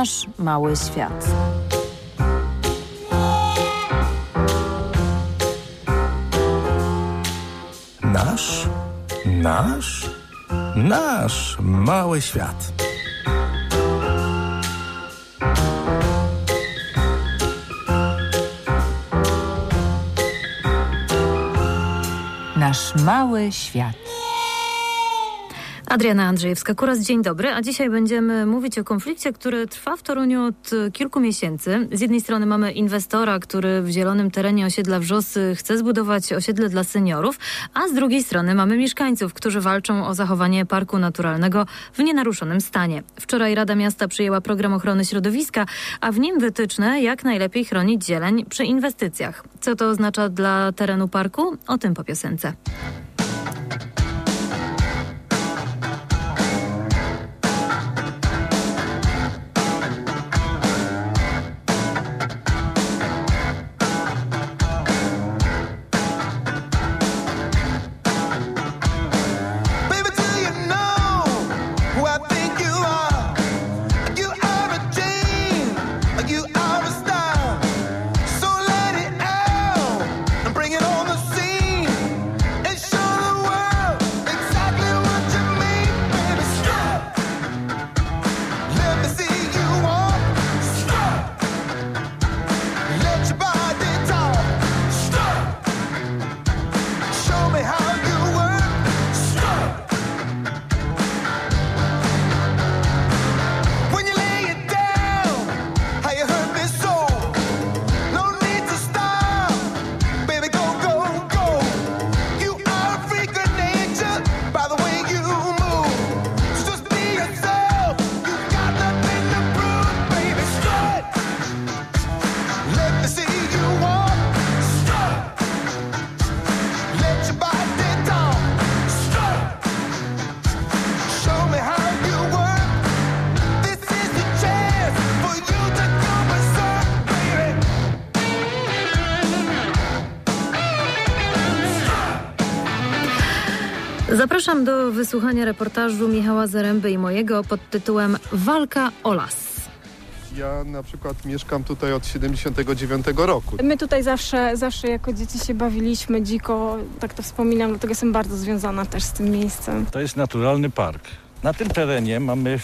Nasz mały świat. Nasz, nasz, nasz mały świat. Nasz mały świat. Adriana Andrzejewska-Kuras, dzień dobry. A dzisiaj będziemy mówić o konflikcie, który trwa w Toruniu od kilku miesięcy. Z jednej strony mamy inwestora, który w zielonym terenie osiedla Wrzosy chce zbudować osiedle dla seniorów, a z drugiej strony mamy mieszkańców, którzy walczą o zachowanie parku naturalnego w nienaruszonym stanie. Wczoraj Rada Miasta przyjęła program ochrony środowiska, a w nim wytyczne, jak najlepiej chronić zieleń przy inwestycjach. Co to oznacza dla terenu parku? O tym po piosence. Zapraszam do wysłuchania reportażu Michała Zaręby i mojego pod tytułem Walka o las. Ja na przykład mieszkam tutaj od 79 roku. My tutaj zawsze, zawsze jako dzieci się bawiliśmy dziko, tak to wspominam, dlatego jestem bardzo związana też z tym miejscem. To jest naturalny park. Na tym terenie mamy,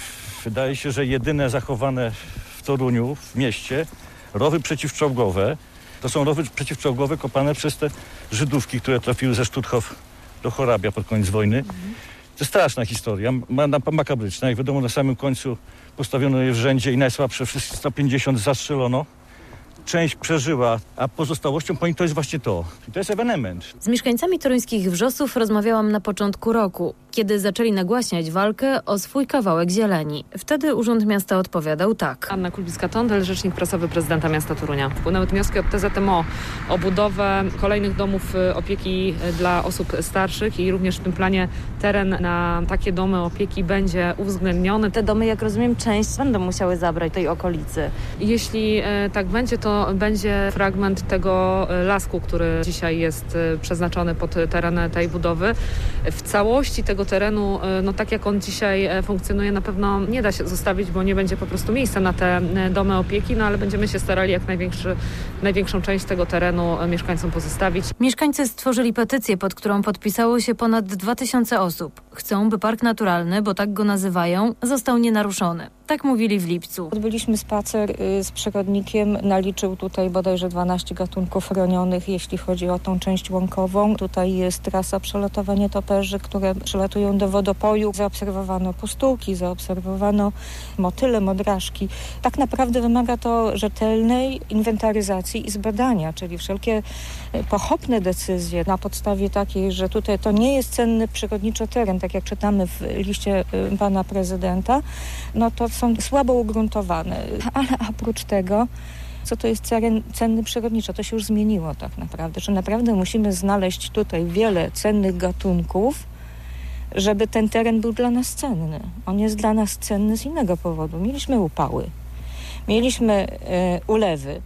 wydaje się, że jedyne zachowane w Toruniu, w mieście, rowy przeciwczołgowe. To są rowy przeciwczołgowe kopane przez te Żydówki, które trafiły ze Stutthof do Chorabia pod koniec wojny. To straszna historia, makabryczna. Jak wiadomo, na samym końcu postawiono je w rzędzie i najsłabsze wszystkie 150 zastrzelono część przeżyła, a pozostałością po nich to jest właśnie to. I to jest ewenement. Z mieszkańcami toruńskich Wrzosów rozmawiałam na początku roku, kiedy zaczęli nagłaśniać walkę o swój kawałek zieleni. Wtedy Urząd Miasta odpowiadał tak. Anna Kulbiska-Tondel, rzecznik prasowy prezydenta miasta Torunia. Wpłynęły wnioski od TZMO o budowę kolejnych domów y, opieki y, dla osób starszych i również w tym planie teren na takie domy opieki będzie uwzględniony. Te domy, jak rozumiem, część będą musiały zabrać tej okolicy. Jeśli y, tak będzie, to będzie fragment tego lasku, który dzisiaj jest przeznaczony pod teren tej budowy. W całości tego terenu, e, no tak jak on dzisiaj funkcjonuje, na pewno nie da się zostawić, bo nie będzie po prostu miejsca na te domy opieki, no ale będziemy się starali jak największą część tego terenu mieszkańcom pozostawić. Mieszkańcy stworzyli petycję, pod którą podpisało się ponad 2000 osób. Chcą, by park naturalny, bo tak go nazywają, został nienaruszony. Tak mówili w lipcu. Odbyliśmy spacer y, z przyrodnikiem, naliczył tutaj bodajże 12 gatunków chronionych, jeśli chodzi o tą część łąkową. Tutaj jest trasa przelotowa nietoperzy, które przylatują do wodopoju. Zaobserwowano pustułki, zaobserwowano motyle, modraszki. Tak naprawdę wymaga to rzetelnej inwentaryzacji i zbadania, czyli wszelkie y, pochopne decyzje na podstawie takiej, że tutaj to nie jest cenny przyrodniczo teren, tak jak czytamy w liście y, pana prezydenta, no to są słabo ugruntowane. Ale oprócz tego co to jest cen, cenny przyrodniczo. To się już zmieniło tak naprawdę, że naprawdę musimy znaleźć tutaj wiele cennych gatunków, żeby ten teren był dla nas cenny. On jest dla nas cenny z innego powodu. Mieliśmy upały, mieliśmy e, ulewy,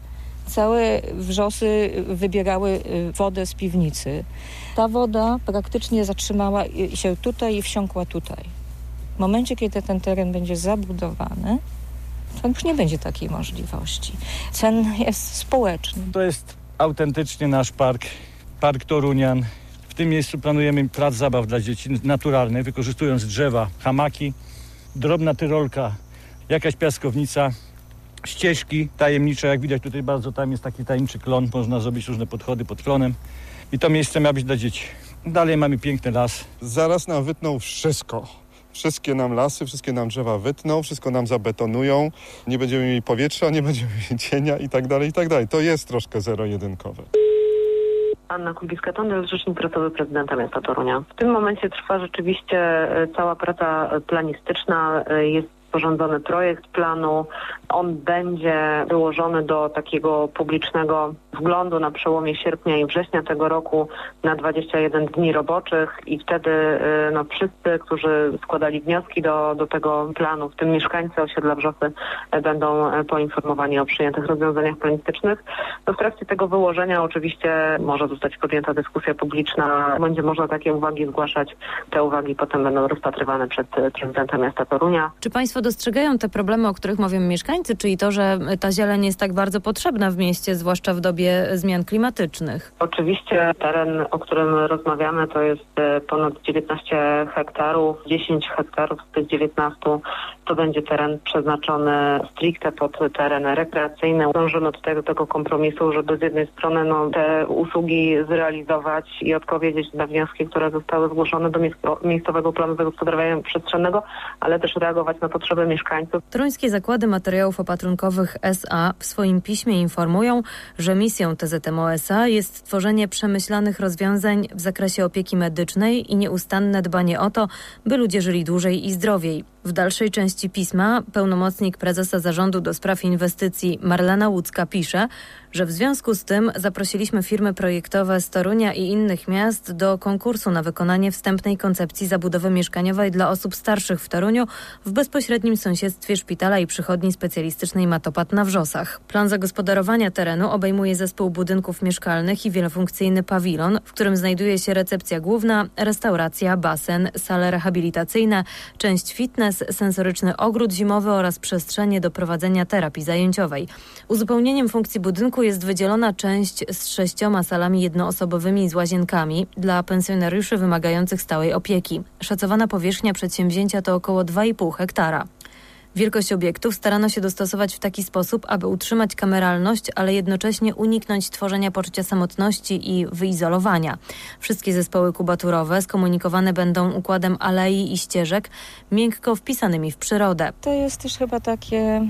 całe wrzosy wybierały e, wodę z piwnicy. Ta woda praktycznie zatrzymała się tutaj i wsiąkła tutaj. W momencie, kiedy ten teren będzie zabudowany, to już nie będzie takiej możliwości. Cen jest społeczny. To jest autentycznie nasz park, Park Torunian. W tym miejscu planujemy plac zabaw dla dzieci naturalny, wykorzystując drzewa, hamaki, drobna tyrolka, jakaś piaskownica, ścieżki tajemnicze, jak widać tutaj bardzo tam jest taki tajemniczy klon, można zrobić różne podchody pod klonem i to miejsce ma być dla dzieci. Dalej mamy piękny las. Zaraz nam wytną wszystko. Wszystkie nam lasy, wszystkie nam drzewa wytną, wszystko nam zabetonują. Nie będziemy mieli powietrza, nie będziemy mieli cienia i tak dalej, i tak dalej. To jest troszkę zero-jedynkowe. Anna Kubiska-Tondel, rzecznik prasowy prezydenta miasta Torunia. W tym momencie trwa rzeczywiście e, cała praca planistyczna. E, Jest sporządzony projekt planu. On będzie wyłożony do takiego publicznego wglądu na przełomie sierpnia i września tego roku na 21 dni roboczych i wtedy e, no, wszyscy, którzy składali wnioski do, do tego planu, w tym mieszkańcy osiedla Wrzosy, e, będą e, poinformowani o przyjętych rozwiązaniach planistycznych. No, w trakcie tego wyłożenia oczywiście może zostać podjęta dyskusja publiczna. Będzie można takie uwagi zgłaszać. Te uwagi potem będą rozpatrywane przed prezydentem miasta Torunia. Czy Państwo dostrzegają te problemy, o których mówią mieszkańcy, czyli to, że ta zieleń jest tak bardzo potrzebna w mieście, zwłaszcza w dobie zmian klimatycznych? Oczywiście teren, o którym rozmawiamy, to jest e, ponad 19 hektarów. 10 hektarów z tych 19 to będzie teren przeznaczony stricte pod teren rekreacyjny. Dążymy tutaj do tego kompromisu, żeby z jednej strony no, te usługi zrealizować i odpowiedzieć na wnioski, które zostały zgłoszone do miejsco- miejscowego planu zagospodarowania przestrzennego, ale też reagować na potrzeby mieszkańców. Toruńskie Zakłady Materiałów Opatrunkowych SA w swoim piśmie informują, że misją TZM OSA jest tworzenie przemyślanych rozwiązań w zakresie opieki medycznej i nieustanne dbanie o to, by ludzie żyli dłużej i zdrowiej. W dalszej części pisma pełnomocnik prezesa zarządu do spraw inwestycji Marlena Łódzka pisze, że w związku z tym zaprosiliśmy firmy projektowe z Torunia i innych miast do konkursu na wykonanie wstępnej koncepcji zabudowy mieszkaniowej dla osób starszych w Toruniu w bezpośrednim sąsiedztwie szpitala i przychodni specjalistycznej Matopat na Wrzosach. Plan zagospodarowania terenu obejmuje zespół budynków mieszkalnych i wielofunkcyjny pawilon, w którym znajduje się recepcja główna, restauracja, basen, sale rehabilitacyjne, część fitness, sensoryczny ogród zimowy oraz przestrzenie do prowadzenia terapii zajęciowej. Uzupełnieniem funkcji budynku jest wydzielona część z sześcioma salami jednoosobowymi z łazienkami dla pensjonariuszy wymagających stałej opieki. Szacowana powierzchnia przedsięwzięcia to około 2,5 hektara. Wielkość obiektów starano się dostosować w taki sposób, aby utrzymać kameralność, ale jednocześnie uniknąć tworzenia poczucia samotności i wyizolowania. Wszystkie zespoły kubaturowe skomunikowane będą układem alei i ścieżek, miękko wpisanymi w przyrodę. To jest też chyba takie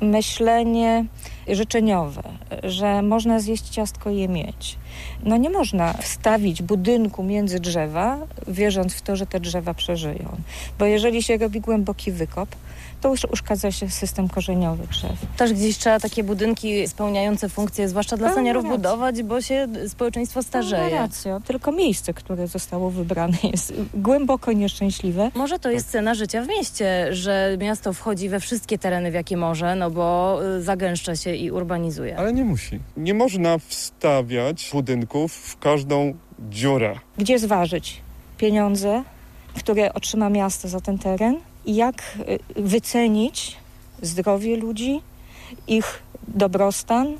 myślenie życzeniowe, że można zjeść ciastko i je mieć. No nie można wstawić budynku między drzewa, wierząc w to, że te drzewa przeżyją. Bo jeżeli się robi głęboki wykop, to już uszkadza się system korzeniowy drzew. Też gdzieś trzeba takie budynki spełniające funkcje, zwłaszcza dla seniorów, budować, bo się społeczeństwo starzeje. Racja. Tylko miejsce, które zostało wybrane jest głęboko nieszczęśliwe. Może to jest cena życia w mieście, że miasto wchodzi we wszystkie tereny, w jakie może, no bo y, zagęszcza się i urbanizuje. Ale nie musi. Nie można wstawiać budynków w każdą dziurę. Gdzie zważyć pieniądze, które otrzyma miasto za ten teren jak y, wycenić zdrowie ludzi, ich dobrostan,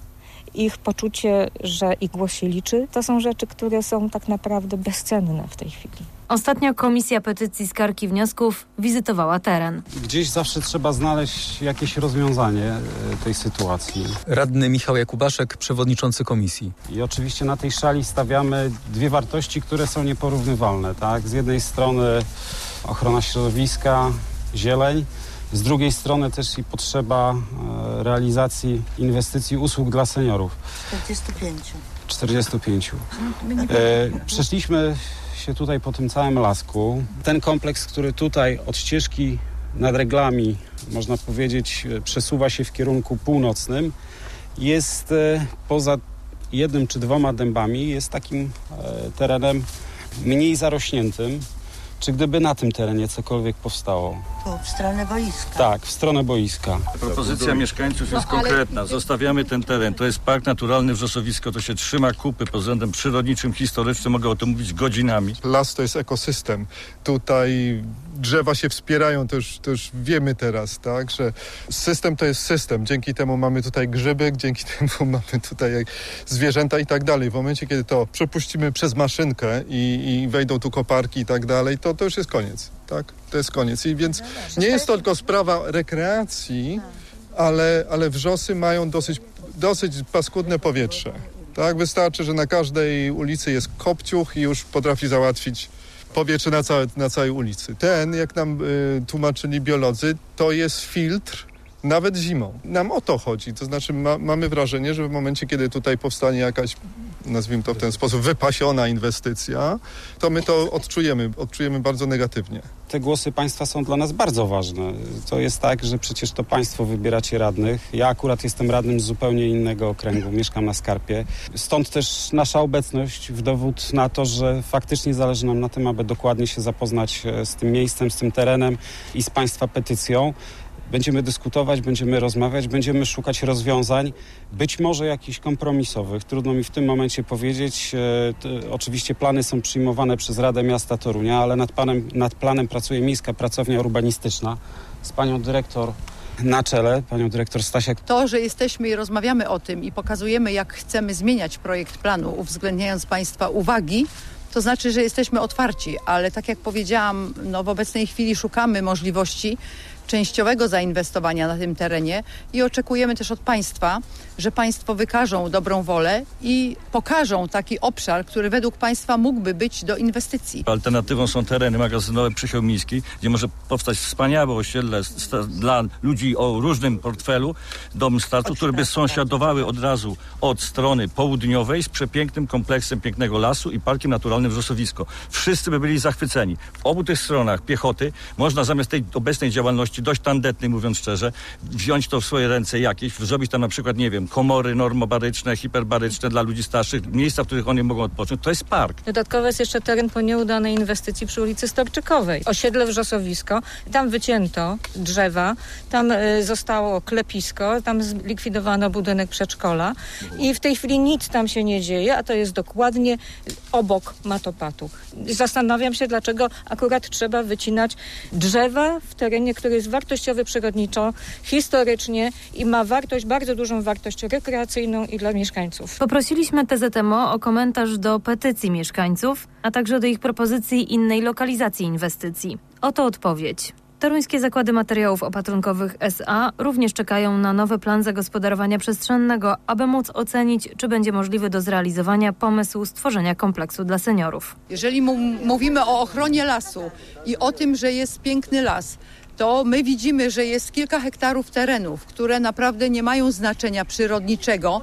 ich poczucie, że ich głos się liczy. To są rzeczy, które są tak naprawdę bezcenne w tej chwili. Ostatnio Komisja Petycji Skarg i Wniosków wizytowała teren. Gdzieś zawsze trzeba znaleźć jakieś rozwiązanie e, tej sytuacji. Radny Michał Jakubaszek, przewodniczący komisji. I oczywiście na tej szali stawiamy dwie wartości, które są nieporównywalne. Tak? Z jednej strony ochrona środowiska, zieleń, z drugiej strony też i potrzeba e, realizacji inwestycji usług dla seniorów. 45. 45. E, przeszliśmy się tutaj po tym całym lasku. Ten kompleks, który tutaj od ścieżki nad reglami, można powiedzieć, e, przesuwa się w kierunku północnym, jest poza jednym czy dwoma dębami, jest takim terenem mniej zarośniętym. Czy gdyby na tym terenie cokolwiek powstało? Tu, w stronę boiska. Tak, w stronę boiska. Propozycja mieszkańców jest konkretna. Zostawiamy ten teren. To jest park naturalny Wrzosowisko. To się trzyma kupy pod względem przyrodniczym, historycznym. Mogę o tym mówić godzinami. Las to jest ekosystem. Tutaj drzewa się wspierają, to już, to już wiemy teraz, tak, że system to jest system. Dzięki temu mamy tutaj grzyby, dzięki temu mamy tutaj zwierzęta i tak dalej. W momencie, kiedy to przepuścimy przez maszynkę i, i wejdą tu koparki i tak dalej, to, to już jest koniec, tak? To jest koniec. I więc nie jest to tylko sprawa rekreacji, ale, ale wrzosy mają dosyć, dosyć paskudne powietrze. Tak, wystarczy, że na każdej ulicy jest kopciuch i już potrafi załatwić powietrze na, całe, na całej ulicy. Ten, jak nam y, tłumaczyli biolodzy, to jest filtr nawet zimą. Nam o to chodzi. To znaczy ma, mamy wrażenie, że w momencie, kiedy tutaj powstanie jakaś nazwijmy to w ten sposób, wypasiona inwestycja, to my to odczujemy, odczujemy bardzo negatywnie. Te głosy państwa są dla nas bardzo ważne. To jest tak, że przecież to państwo wybieracie radnych. Ja akurat jestem radnym z zupełnie innego okręgu, mieszkam na Skarpie. Stąd też nasza obecność w dowód na to, że faktycznie zależy nam na tym, aby dokładnie się zapoznać e, z tym miejscem, z tym terenem i z państwa petycją. Będziemy dyskutować, będziemy rozmawiać, będziemy szukać rozwiązań, być może jakichś kompromisowych. Trudno mi w tym momencie powiedzieć. E, oczywiście plany są przyjmowane przez Radę Miasta Torunia, ale nad, panem, nad planem pracuje Miejska Pracownia Urbanistyczna z panią dyrektor na czele, panią dyrektor Stasiak. To, że jesteśmy i rozmawiamy o tym i pokazujemy, jak chcemy zmieniać projekt planu, uwzględniając Państwa uwagi, to znaczy, że jesteśmy otwarci, ale tak jak powiedziałam, no w obecnej chwili szukamy możliwości, częściowego zainwestowania na tym terenie i oczekujemy też od państwa, że państwo wykażą dobrą wolę i pokażą taki obszar, który według państwa mógłby być do inwestycji. Alternatywą są tereny magazynowe przy Chełmińskiej, gdzie może powstać wspaniałe osiedle dla ludzi o różnym portfelu, dom startu, które by sąsiadowały od razu od strony południowej z przepięknym kompleksem pięknego lasu i parkiem naturalnym Wrzosowisko. Wszyscy by byli zachwyceni. W obu tych stronach piechoty można zamiast tej obecnej działalności dość tandetnej, mówiąc szczerze, wziąć to w swoje ręce jakieś, zrobić tam na przykład, nie wiem, komory normobaryczne, hiperbaryczne dla ludzi starszych, miejsca, w których oni mogą odpocząć. To jest park. Dodatkowo jest jeszcze teren po nieudanej inwestycji przy ulicy Storczykowej. Osiedle Wrzosowisko. Tam wycięto drzewa, tam y, zostało klepisko, tam zlikwidowano budynek przedszkola i w tej chwili nic tam się nie dzieje, a to jest dokładnie obok matopatu. Zastanawiam się, dlaczego akurat trzeba wycinać drzewa w terenie, który jest wartościowy przyrodniczo, historycznie i ma wartość, bardzo dużą wartość rekreacyjną i dla mieszkańców. Poprosiliśmy TZMO o komentarz do petycji mieszkańców, a także do ich propozycji innej lokalizacji inwestycji. Oto odpowiedź. Toruńskie Zakłady Materiałów Opatrunkowych SA również czekają na nowy plan zagospodarowania przestrzennego, aby móc ocenić, czy będzie możliwy do zrealizowania pomysł stworzenia kompleksu dla seniorów. Jeżeli mówimy o ochronie lasu i o tym, że jest piękny las, to my widzimy, że jest kilka hektarów terenów, które naprawdę nie mają znaczenia przyrodniczego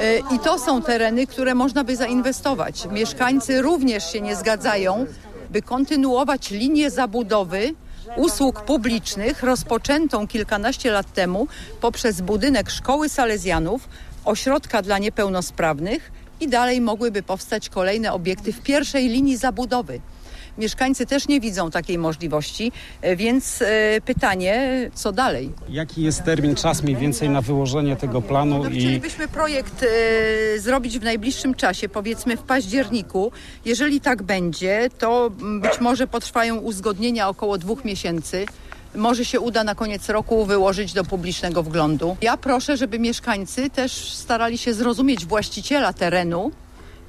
e, i to są tereny, które można by zainwestować. Mieszkańcy również się nie zgadzają, by kontynuować linię zabudowy usług publicznych rozpoczętą kilkanaście lat temu poprzez budynek Szkoły Salezjanów, ośrodka dla niepełnosprawnych i dalej mogłyby powstać kolejne obiekty w pierwszej linii zabudowy. Mieszkańcy też nie widzą takiej możliwości, e, więc e, pytanie, co dalej? Jaki jest termin, czas mniej więcej na wyłożenie tego planu? No, i... Chcielibyśmy projekt e, zrobić w najbliższym czasie, powiedzmy w październiku. Jeżeli tak będzie, to być może potrwają uzgodnienia około dwóch miesięcy może się uda na koniec roku wyłożyć do publicznego wglądu. Ja proszę, żeby mieszkańcy też starali się zrozumieć właściciela terenu,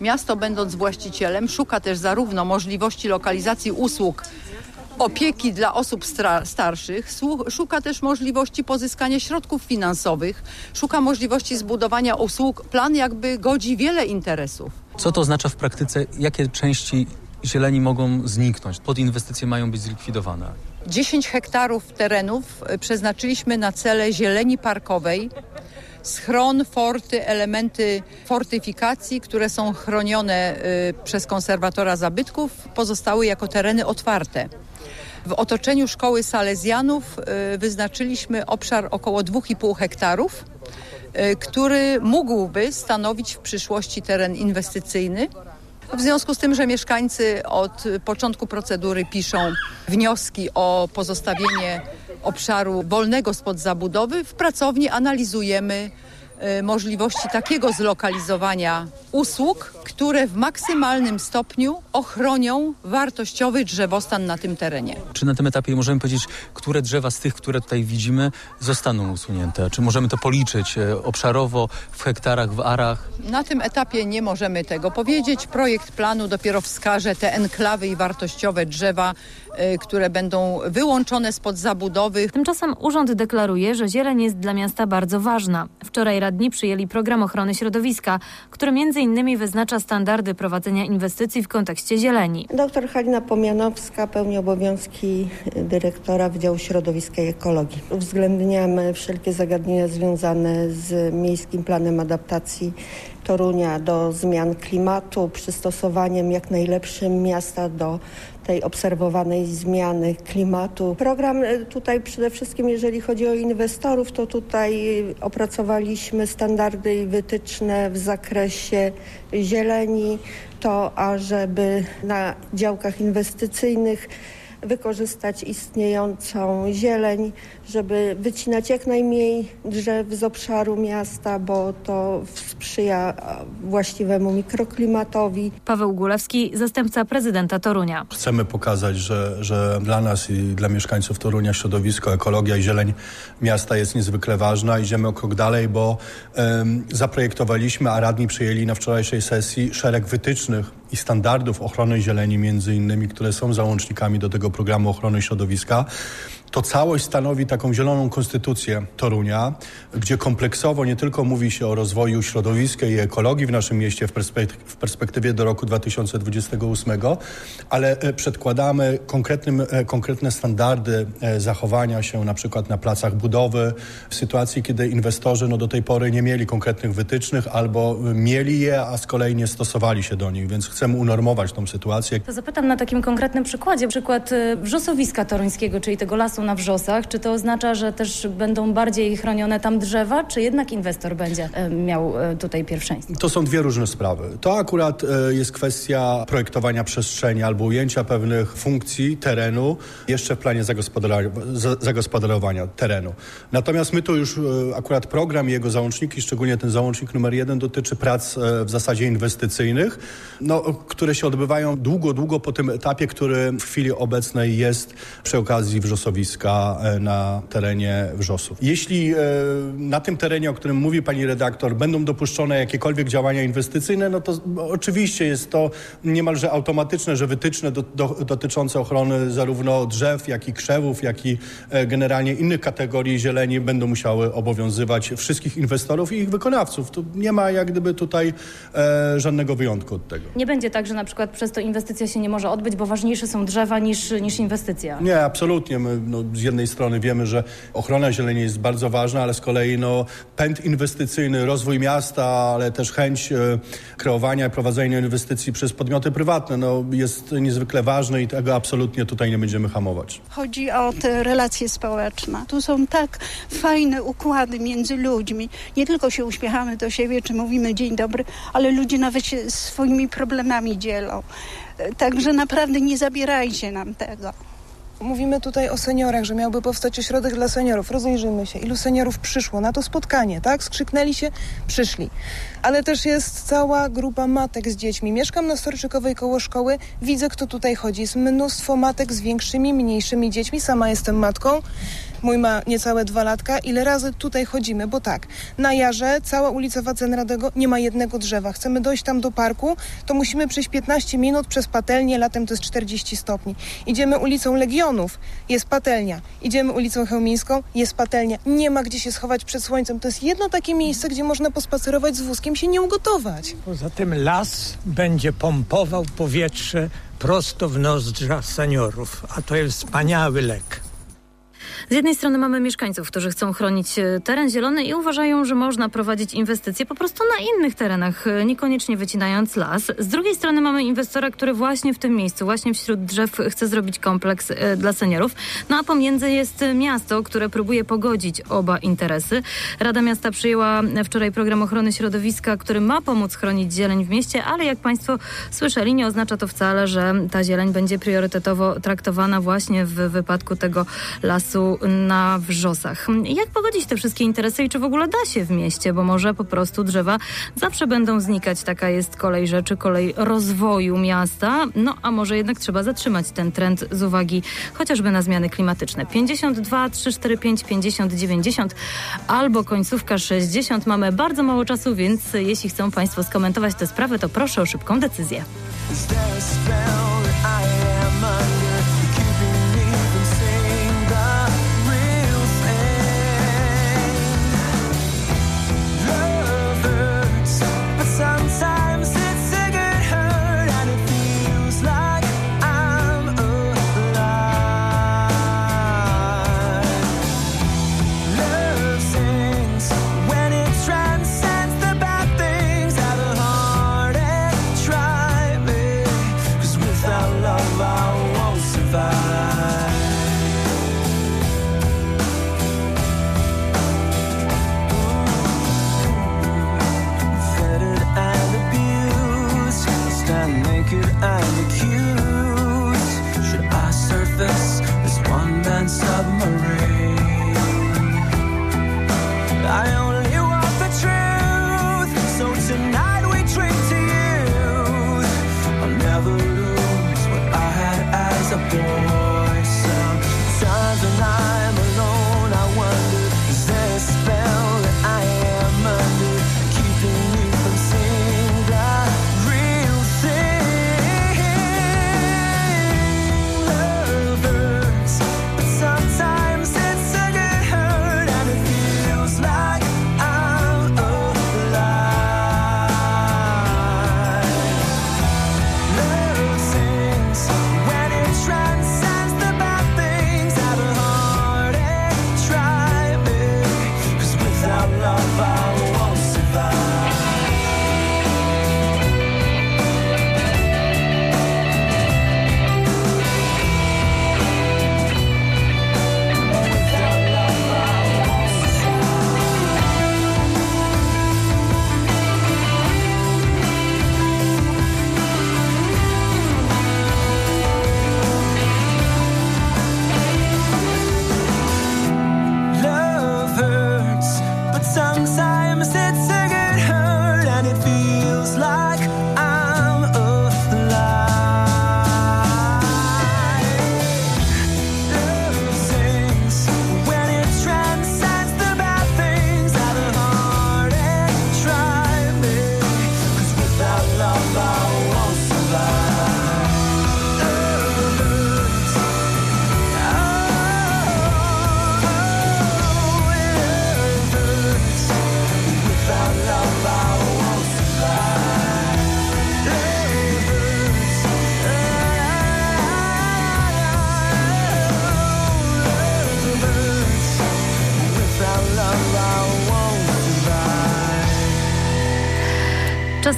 Miasto, będąc właścicielem, szuka też zarówno możliwości lokalizacji usług opieki dla osób starszych, szuka też możliwości pozyskania środków finansowych, szuka możliwości zbudowania usług. Plan jakby godzi wiele interesów. Co to oznacza w praktyce? Jakie części zieleni mogą zniknąć? Pod inwestycje mają być zlikwidowane? 10 hektarów terenów przeznaczyliśmy na cele zieleni parkowej schron, forty, elementy fortyfikacji, które są chronione y, przez konserwatora zabytków, pozostały jako tereny otwarte. W otoczeniu szkoły Salezjanów y, wyznaczyliśmy obszar około 2,5 hektarów, y, który mógłby stanowić w przyszłości teren inwestycyjny. W związku z tym, że mieszkańcy od początku procedury piszą wnioski o pozostawienie obszaru wolnego spod zabudowy, w pracowni analizujemy możliwości takiego zlokalizowania usług, które w maksymalnym stopniu ochronią wartościowy drzewostan na tym terenie. Czy na tym etapie możemy powiedzieć, które drzewa z tych, które tutaj widzimy, zostaną usunięte? Czy możemy to policzyć e, obszarowo, w hektarach, w arach? Na tym etapie nie możemy tego powiedzieć. Projekt planu dopiero wskaże te enklawy i wartościowe drzewa, y, które będą wyłączone spod zabudowy. Tymczasem urząd deklaruje, że zieleń jest dla miasta bardzo ważna. Wczoraj radni przyjęli program ochrony środowiska, który między innymi wyznacza standardy prowadzenia inwestycji w kontekście zieleni. Doktor Halina Pomianowska pełni obowiązki dyrektora Wydziału Środowiska i Ekologii. Uwzględniamy wszelkie zagadnienia związane z Miejskim Planem Adaptacji Torunia do zmian klimatu, przystosowaniem jak najlepszym miasta do tej obserwowanej zmiany klimatu. Program e, tutaj przede wszystkim, jeżeli chodzi o inwestorów, to tutaj opracowaliśmy standardy i wytyczne w zakresie zieleni, to ażeby na działkach inwestycyjnych wykorzystać istniejącą zieleń, żeby wycinać jak najmniej drzew z obszaru miasta, bo to sprzyja właściwemu mikroklimatowi. Paweł Gulewski, zastępca prezydenta Torunia. Chcemy pokazać, że, że dla nas i dla mieszkańców Torunia środowisko, ekologia i zieleń miasta jest niezwykle ważna. Idziemy o krok dalej, bo um, zaprojektowaliśmy, a radni przyjęli na wczorajszej sesji szereg wytycznych i standardów ochrony zieleni między innymi, które są załącznikami do tego programu ochrony środowiska. To całość stanowi taką zieloną konstytucję Torunia, gdzie kompleksowo nie tylko mówi się o rozwoju środowiska i ekologii w naszym mieście w, w perspektywie do roku 2028, ale e, przedkładamy e, konkretne standardy e, zachowania się na przykład na placach budowy, w sytuacji, kiedy inwestorzy no, do tej pory nie mieli konkretnych wytycznych albo mieli je, a z kolei nie stosowali się do nich, więc chcemy unormować tą sytuację. To zapytam na takim konkretnym przykładzie, przykład wrzosowiska toruńskiego, czyli tego lasu na wrzosach. Czy to oznacza, że też będą bardziej chronione tam drzewa, czy jednak inwestor będzie miał tutaj pierwszeństwo? To są dwie różne sprawy. To akurat jest kwestia projektowania przestrzeni albo ujęcia pewnych funkcji terenu jeszcze w planie zagospodarowania terenu. Natomiast my tu już akurat program i jego załączniki, szczególnie ten załącznik numer jeden dotyczy prac w zasadzie inwestycyjnych, no, które się odbywają długo, długo po tym etapie, który w chwili obecnej jest przy okazji wrzosowiska na terenie Wrzosów. Jeśli na tym terenie, o którym mówi pani redaktor, będą dopuszczone jakiekolwiek działania inwestycyjne, no to oczywiście jest to niemalże automatyczne, że wytyczne do, do, dotyczące ochrony zarówno drzew, jak i krzewów, jak i generalnie innych kategorii zieleni będą musiały obowiązywać wszystkich inwestorów i ich wykonawców. Tu nie ma jak gdyby tutaj e, żadnego wyjątku od tego. Nie będzie tak, że na przykład przez to inwestycja się nie może odbyć, bo ważniejsze są drzewa niż, niż inwestycja. Nie, absolutnie. My, no, z jednej strony wiemy, że ochrona zieleni jest bardzo ważna, ale z kolei no, pęd inwestycyjny, rozwój miasta, ale też chęć e, kreowania i prowadzenia inwestycji przez podmioty prywatne no, jest niezwykle ważny i tego absolutnie tutaj nie będziemy hamować. Chodzi o te relacje społeczne. Tu są tak fajne układy między ludźmi. Nie tylko się uśmiechamy do siebie, czy mówimy dzień dobry, ale ludzie nawet się swoimi problemami dzielą. Także naprawdę nie zabierajcie nam tego. Mówimy tutaj o seniorach, że miałby powstać ośrodek dla seniorów. Rozejrzyjmy się, ilu seniorów przyszło na to spotkanie, tak? Skrzyknęli się, przyszli. Ale też jest cała grupa matek z dziećmi. Mieszkam na Storczykowej koło szkoły, widzę kto tutaj chodzi. Jest mnóstwo matek z większymi, mniejszymi dziećmi. Sama jestem matką. Mój ma niecałe dwa latka. Ile razy tutaj chodzimy? Bo tak, na Jarze cała ulica Wacenradego nie ma jednego drzewa. Chcemy dojść tam do parku, to musimy przejść 15 minut przez patelnię, latem to jest 40 stopni. Idziemy ulicą Legionów, jest patelnia. Idziemy ulicą Chełmińską, jest patelnia. Nie ma gdzie się schować przed słońcem. To jest jedno takie miejsce, gdzie można pospacerować z wózkiem, się nie ugotować. Poza tym las będzie pompował powietrze prosto w nozdrza seniorów, a to jest wspaniały lek. Z jednej strony mamy mieszkańców, którzy chcą chronić teren zielony i uważają, że można prowadzić inwestycje po prostu na innych terenach, niekoniecznie wycinając las. Z drugiej strony mamy inwestora, który właśnie w tym miejscu, właśnie wśród drzew chce zrobić kompleks dla seniorów. No a pomiędzy jest miasto, które próbuje pogodzić oba interesy. Rada Miasta przyjęła wczoraj program ochrony środowiska, który ma pomóc chronić zieleń w mieście, ale jak Państwo słyszeli, nie oznacza to wcale, że ta zieleń będzie priorytetowo traktowana właśnie w wypadku tego lasu na Wrzosach. Jak pogodzić te wszystkie interesy i czy w ogóle da się w mieście? Bo może po prostu drzewa zawsze będą znikać. Taka jest kolej rzeczy, kolej rozwoju miasta. No a może jednak trzeba zatrzymać ten trend z uwagi chociażby na zmiany klimatyczne. 52 345 50 90 albo końcówka 60. Mamy bardzo mało czasu, więc jeśli chcą Państwo skomentować tę sprawę, to proszę o szybką decyzję.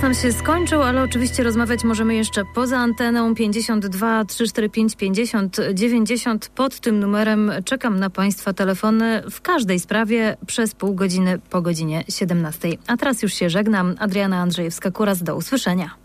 Nam się skończył, ale oczywiście rozmawiać możemy jeszcze poza anteną 52 345 50 90. Pod tym numerem czekam na Państwa telefony w każdej sprawie przez pół godziny po godzinie 17. A teraz już się żegnam. Adriana Andrzejewska-Kuras, do usłyszenia.